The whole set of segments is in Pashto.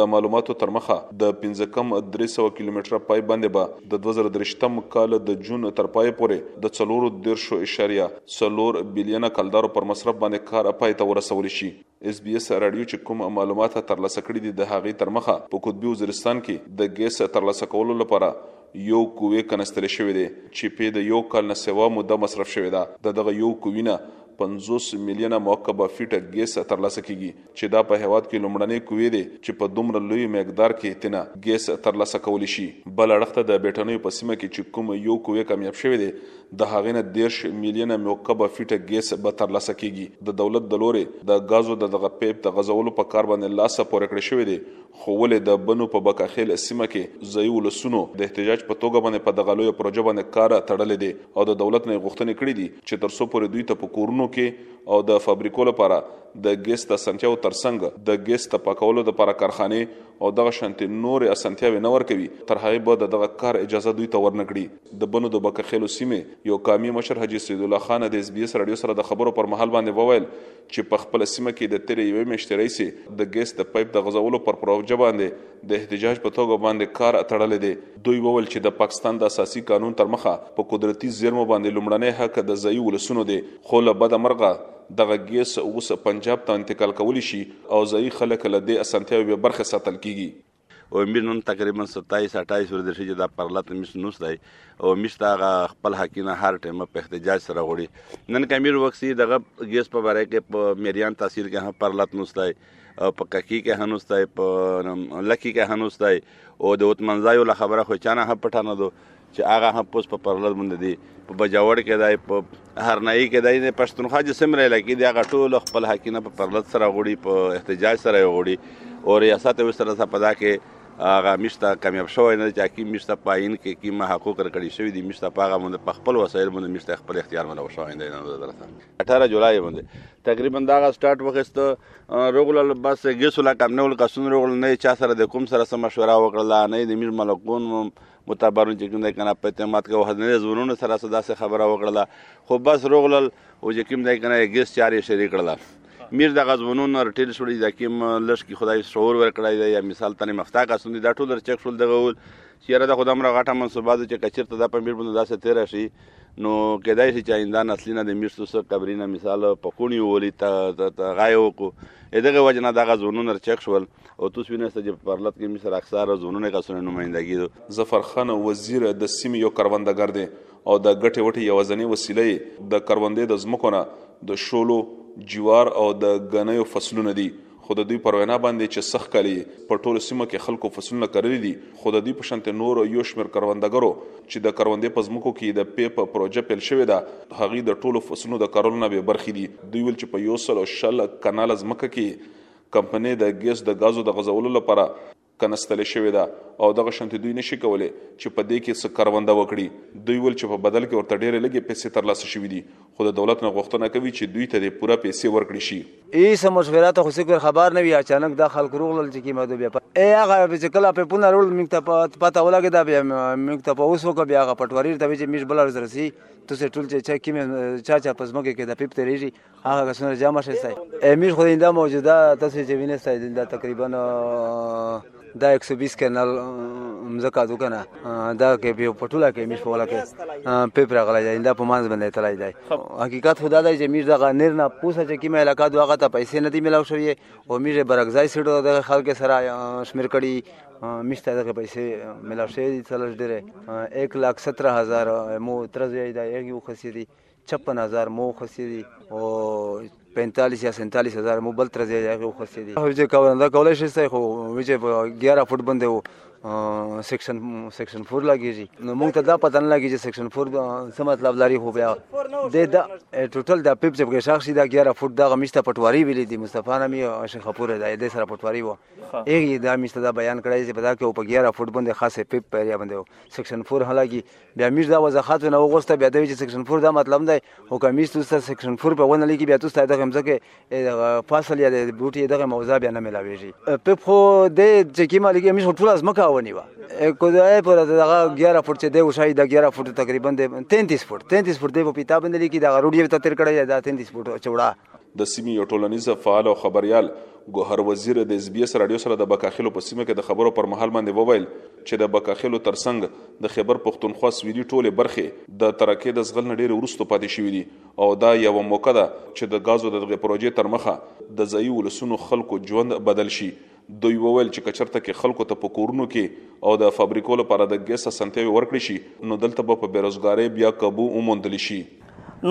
د معلوماتو تر مخه د پنځه کم درې سوه کیلومتره پای بند به د دوه زره درویشتم کال د جون تر پای پورې د څلور دېرش اعشاریه څلور بلیونه کلدارو پر مصرف باندې کار پای ته ورسول شي. اس بي اس راډیو چې کوم معلومات تر لاسه کړي دي د هغې تر مخه په قطبي وزیرستان کې د ګیس تر لاسه کولو لپاره یو کوې کنستلې شوې دې چې پې د یو کال نه سوا موده مصرف شوې ده د دغه یو کوي نه پنځوس ملیونه مؤکبه فیټه ګیس تر لاسه کیږي. چې دا په هېواد کې لومړنۍ کوې دې چې په دومره لوی مېقدار کې تېنه ګېس تر لاسه کولی شي. بل اړخ ته د بېټنیو په سیمه کې چې کوم یو کوې کامیاب شوې دې د هغې نه دېرش میلیونه مېوکبه فیټه ګېس به تر لاسه کېږي. د دولت د لورې د ګازو د دغه پېپ د غزولو په کار باندې لاسه پورې کړې شوې دې خو ولې د بنو په بکاخېل سیمه کې ځایي ولسونو د احتجاج په توګه باندې په دغه لویه پروژه باندې کار تړلی دې او د دولت نه یې غوښتنې کړې دي چې تر څو پورې دوی ته په کورونو کې او د فابریکو لپاره د ګیس د اسانتیاو ترڅنګ د ګیس د پاکولو لپاره کارخانې او دغه شانتې نورې اسانتیاوې نه ورکوي تر هغې به د دغه کار اجازه دوی ته ورنکړي د بنو د بکخېلو سیمې یو قامي مشر حاجي سیدالله خان د اس بي اس راډیو سره د خبرو پر مهال باندې وویل چې په خپله سیمه کې د تېرې یوې میاشتې راهیسې د ګیس د پایپ د غځولو پر پروژه باندې د احتجاج په توګه باندې کار اتړلی دی دوی وویل چې د پاکستان د اساسي قانون تر مخه په قدرتي زیرمو باندې لومړنی حق د ځایي ولسونو دی خو له بده مرغه دغه ګېس اوس پنجاب ته انتقال کولی شي او ځايي خلک له دې اسانتیاوې بې برخې ساتل کېږي. اومیش نن تقریبا ستایس اټایس ورځې شي چې دا پرلت میش نوس دی او میش ته هغه خپل حقینه هر ټیمه په احتجاج سره غوړي نن کمیر وکسي دغه ګیس په باره کې په میریان تحصیل کې هم پرلت نوس دی په ککی کې هنوز تای په لکی کې هنوز تای او د وتمنځایو له خبره خو چانه هم پټه نه دو چې هغه هم پوس په پرلد باندې دی په بجاوړ کې دی په هرنایي کې دی د پښتونخوا چې سمره لکه دی هغه ټول خپل حقینه په پرلد سره غوړي په احتجاج سره غوړي او ریاست یې سره سره پدا کې هغه مشته کامیاب شوی نه چې حکیم مشته پاین کې کیمه حقوق رکړی شوی دی مشته پاغه مونږ په خپل وسایل مونږ مشته خپل اختیار مونږ شوی نه درته 18 جولای باندې تقریبا دا غا سٹارټ وخست رغول بس ګیس ولا کم نه ول کسون رغول نه چا سره د کوم سره سم مشوره وکړه نه د میر ملکون متبرون چې کوم د کنه په اعتماد کو حد نه زورونه سره صدا سره خبره وکړه خو بس رغول او چې کوم د کنه ګیس چاري شریک کړل میر د غزونون رټیل شوړي د کیم لش کی خدای شعور ورکړای دی یا مثال تنه مفتا کا سندې دا ټول چک شول دغه ول چیره دا خو دمره غټه منصوبه ده چې کچیرته دا په میر باندې داسې تیره شي نو کېدای شي چې آینده نسلونه د میر سوسه قبرینه مثال په کونی وولي غای وکړو ای دغه وجه نه دغه ځونونه چک شول او تاسو وینئ چې په پرلت کې مصر اکثره ځونونه کسونه نمائندګي دو ظفرخان وزیر د سیمې یو کروندګر دی او د ګټې وټې یوازنې وسیله یې د کروندې د ځمکو نه د شولو، جوار او د ګنیو فصلونه دي خو د دوی پر وینا باندې چې سخت کالي په ټولو سیمه کې خلکو فصلونه کرلي دي خو د دوی په شانته نور یو شمیر کروندګرو چې د کروندې په ځمکو کې د پی په پروژه پیل شوې ده هغه د ټولو فصلونو د کرلو نه به برخې دي دوی ول چې په یو سل او شل کنال ځمکه کې کمپنۍ د ګیس د غازو د غزولو لپاره کنستلې شوې ده او دغه شنت دوی نشي کولای چې په دې کې څه کرونده وکړي دوی ول چې په بدل کې ورته ډېرې لږې پیسې ترلاسه شوې دي خو د دولت نه غوښتنه کوي چې دوی ته دې پوره پیسې ورکړي شي ایس مشوره ته خو سکر خبر نه وي اچانک د خلک روغلل چې کیمه دوی بیا ای هغه چې کله په پونه رول موږ ته پته ولګي دا بیا موږ ته په اوس وکړه بیا هغه پټواري ته چې میش بل ورځ رسی تاسو ټول چې چا کیمه چا چا پزموګه کې د پیپ تریږي هغه کسونه جمع شي سي امیر خو دا موجوده تاسو چې وینې سي دا تقریبا دا 120 کینال مزکا دوکنه دا کې په پټولا کې مش پولا کې په پر غلا دی دا په مانځ باندې تلای دی حقیقت خدا دی چې میر دغه نیر نه پوسه چې کیمه علاقه دوغه ته پیسې نه دی ملاو شوی او میر برګزای سړو د خلک سره شمیر کړي مشته دغه پیسې ملاو شوی دي تلل ډېر 1 لک 17 هزار مو ترځي دا یو خسي دي چپن هزار مو خسي دي او 45 یا 47 هزار مو بل تر ځای هغه خسي دي هغه چې کاونده کولای شي سې خو وچې 11 فوټ باندې وو سیکشن سیکشن 4 لګیږي نو موږ ته دا پته نه لګیږي چې سیکشن 4 څه مطلب لري خو بیا د دا ټوټل دا پیپ چې په شاخ شي دا 11 فوټ دا غمیشته پټواری ویلې دي مصطفی نامي او شیخ خپور دا د سره پټواری وو ایږي دا میشته دا بیان کړی چې په دا کې په 11 فوټ باندې خاصه پیپ پیریا باندې سیکشن 4 هلاګي بیا میش دا وضاحت نه وغوسته بیا دوی چې سیکشن 4 دا مطلب دی او که میش تاسو سیکشن 4 په ونه لیکي بیا تاسو دغه مزکه فاصل یا د بوټي دغه موضوع بیا نه ملاويږي په خو د چې کیما لیکي میش ټول از مکه ونی و کو دا پر دغه 11 فوټ چې دی او شاید 11 فوټ تقریبا 33 فوټ 33 فوټ دی په پیتا باندې لیکي دا روډي ته تر کړی دا 33 فوټ چوڑا د سیمې یو ټولنیز فعال او خبریال ګوهر وزیر د اس بي اس راډیو سره د بکاخیلو په سیمه کې د خبرو پر مهال باندې وویل چې د بکاخیلو ترڅنګ د خیبر پښتونخوا سویلي ټولې برخې د ترکې د زغل نه ډېرې وروسته پاتې شوې دي او دا یوه موقع ده چې د ګازو د دغې پروژې تر مخه د ځایي ولسونو خلکو ژوند بدل شي دوی وویل چې که چرته کې خلکو ته په کورونو کې او د فابریکو لپاره د ګیس اسانتیاوې ورکړې شي نو دلته به په بیروزګارۍ بیا کابو وموندل شي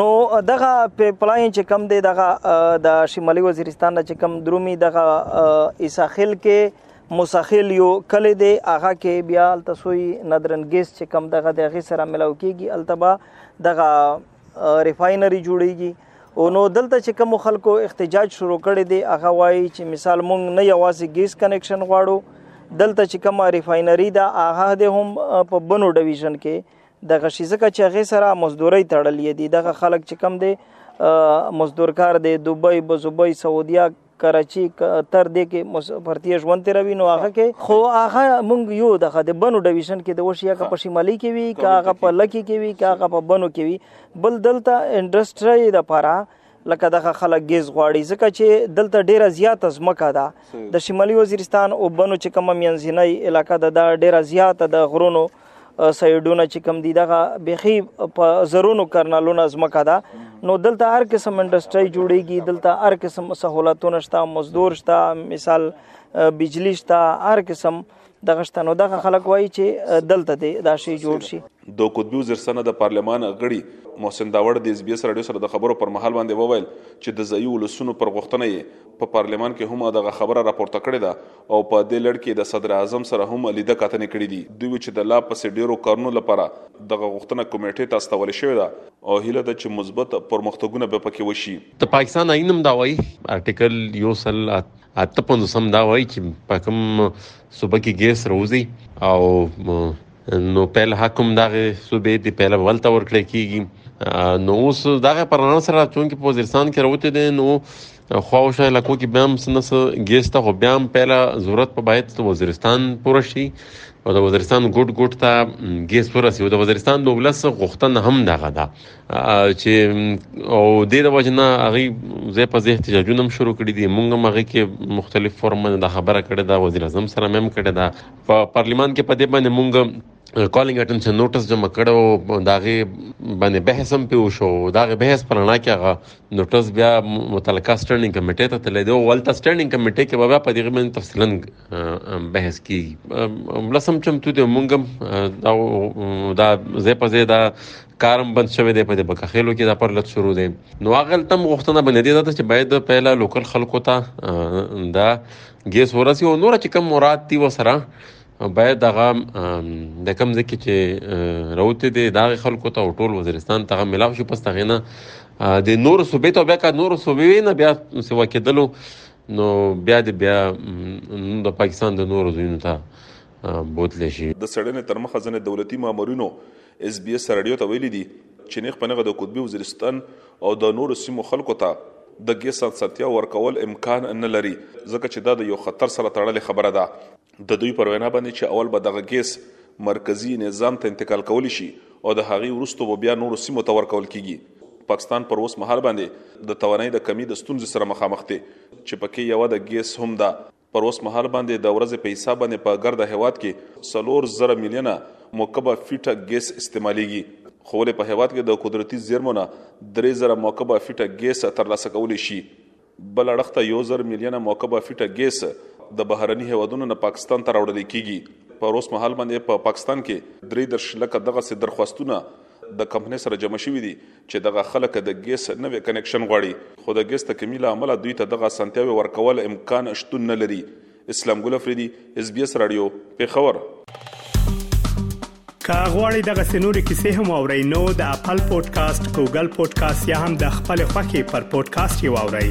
نو دغه پلاین چې کم دی دغه د شمالي وزیرستان نه چې کم درومي دغه ایساخیل کې مسخیل یو کلی دی هغه کې بیا التسوی ندرن ګیس چې کم دغه د غي سره ملاو کیږي التبا دغه ریفاینری جوړیږي او نو دلته چې کوم خلکو احتجاج شروع کړی دی هغه وایي چې مثال مونږ نه یوازې ګیس کنیکشن غواړو دلته چې کوم ریفاینری دا هغه د هم په بنو ډیویژن کې د غشي ځکه چې هغه سره مزدوري تړلې دي دغه خلک چې کم دي مزدورکار دي دوبۍ بزوبۍ سعودیا کراچي تر دې کې پرتی ژوند تیروي نو هغه کې خو هغه مونږ یو دغه د بنو ډیویژن کې د وشیا کا په شمالي کې وی کا هغه په لکی کې وی کا هغه په بنو کې وی بل دلته انډستری د پاره لکه دغه خلک ګیز غواړي ځکه چې دلته ډیره زیاته ځمکه ده د شمالي وزیرستان او بنو چې کومه مینځنۍ علاقه ده دا ډیره زیاته د غرونو سایډونه چې کم دي دغه بخي په زرونو کرنلونه زمکه ده نو دلته هر قسم انډستری جوړیږي دلته هر قسم سہولتونه شته مزدور شته مثال بجلی شته هر قسم دغه شته نو دغه خلک وایي چې دلته دی دا شی جوړ شي د قطبي زرسنه د پارلمان غړي محسن داوړ د اس بي اس رادیو سره د خبرو پر مهال باندې وویل چې د ځایي ولسونو پر غوښتنه یې په پارلمان کې هم دغه خبره راپورته کړې ده او په دې لړ کې د صدراعظم سره هم لیده کتنې کړې دي. دوی وي چې د لا پسې ډېرو کارونو لپاره دغه غوښتنه کمېټې ته استول شوې ده او هیله ده چې مثبت پرمختګونه به پکې وشي. د پاکستان آئین هم دا وايي، آرټیکل یو سل اته پنځوس هم دا وايي چې په کوم صوبه کې ګیس راوځي او نو پیل حکم دغه صوبې دی پیل ول ته ورکړی کیږي نو اوس دغه پرنامه سره چون کې په وزیرستان کې راوته دي نو خواوشه علاقو کې بیا هم سنس ګیس ته خو بیا هم پیله ضرورت په باید ته وزیرستان پوره شي او د وزیرستان ګډ ګډ ته ګیس ورسي او د وزیرستان د ولس غوښتنه هم دغه ده چې او د دې وجنه هغه زه په زه احتجاجونه هم شروع کړی دي مونږ هم هغه کې مختلف فورمونه د خبره کړې ده وزیر اعظم سره مم کړې ده په پارلیمان کې په دې باندې مونږ کالینګ اټنشن نوټس جمع کړو داغه باندې بحث هم پیو شو داغه بحث پرانا کېغه نوټس بیا متعلقه سټینډینګ کمیټې ته تللی دی او ولته سټینډینګ کمیټې کې بیا په دې باندې تفصیلا بحث کی لسم چمتو دی مونږ دا دا زه په زه دا کارم بند شوی دی په دې بکخېلو کې دا پرلت شروع دی نو هغه تم غوښتنه باندې دی چې باید پهلا لوکل خلکو ته دا ګیس ورسي او نور چې کم مراد دی وسره باید دغه د کم ځکه چې راوته دي دا خلکو ته ټول وزیرستان ته ملاو شي پس تغه نه د نور صوبې ته بیا کا نور صوبې نه بیا سوا کېدلو نو بیا د بیا د پاکستان د نور زینو ته بوتل شي د سړنې تر مخه ځنې دولتي مامورینو اس بي اس راډیو ته ویلي دي چې نیغ په نیغه د قطبي وزیرستان او د نورو سیمو خلکو ته د ګیس اسانتیا ورکول امکان نه لري ځکه چې دا د یو خطر سره تړلې خبره ده د دوی پر وینا باندې چې اول به دغه ګیس مرکزی نظام ته انتقال کول شي او د هغې وروسته به بیا نورو سیمو ته ورکول کیږي پاکستان پر اوس مهال باندې د توانایي د کمی د ستونزې سره مخامخ دی چې پکې یو د ګیس هم ده پر اوس مهال باندې د ورځې په حساب باندې په ګرده هېواد کې څلور زره میلیونه مکعبه فیټه ګیس استعمالیږي، خو ولې په هېواد کې د قدرتي زیرمو نه درې زره مکعبه فیټه ګیس ترلاسه کولی شي؟ بل اړخ ته یو زر میلیونه مکعبه فیټه ګیس د بهرني هېوادونو نه پاکستان ته راوړل کیږي، پر اوس مهال باندې په پاکستان کې درې دېرش لکه دغسې درخواستونه د کمپنۍ سره جمع شوي دي چې دغه خلک د ګیس نوی کنکشن غواړي، خو د ګیس د کمي له امله دوی ته دغه اسانتیاوې ورکول امکان شتون نه لري. اسلام ګل افریدي، ایس بي ایس راډیو، پېښور. که غواړئ دغسې نورې کیسې هم واورئ نو د اپل پوډکاسټ، ګوګل پوډکاسټ یا هم د خپلې خوښې پر پوډکاسټ یې واورئ.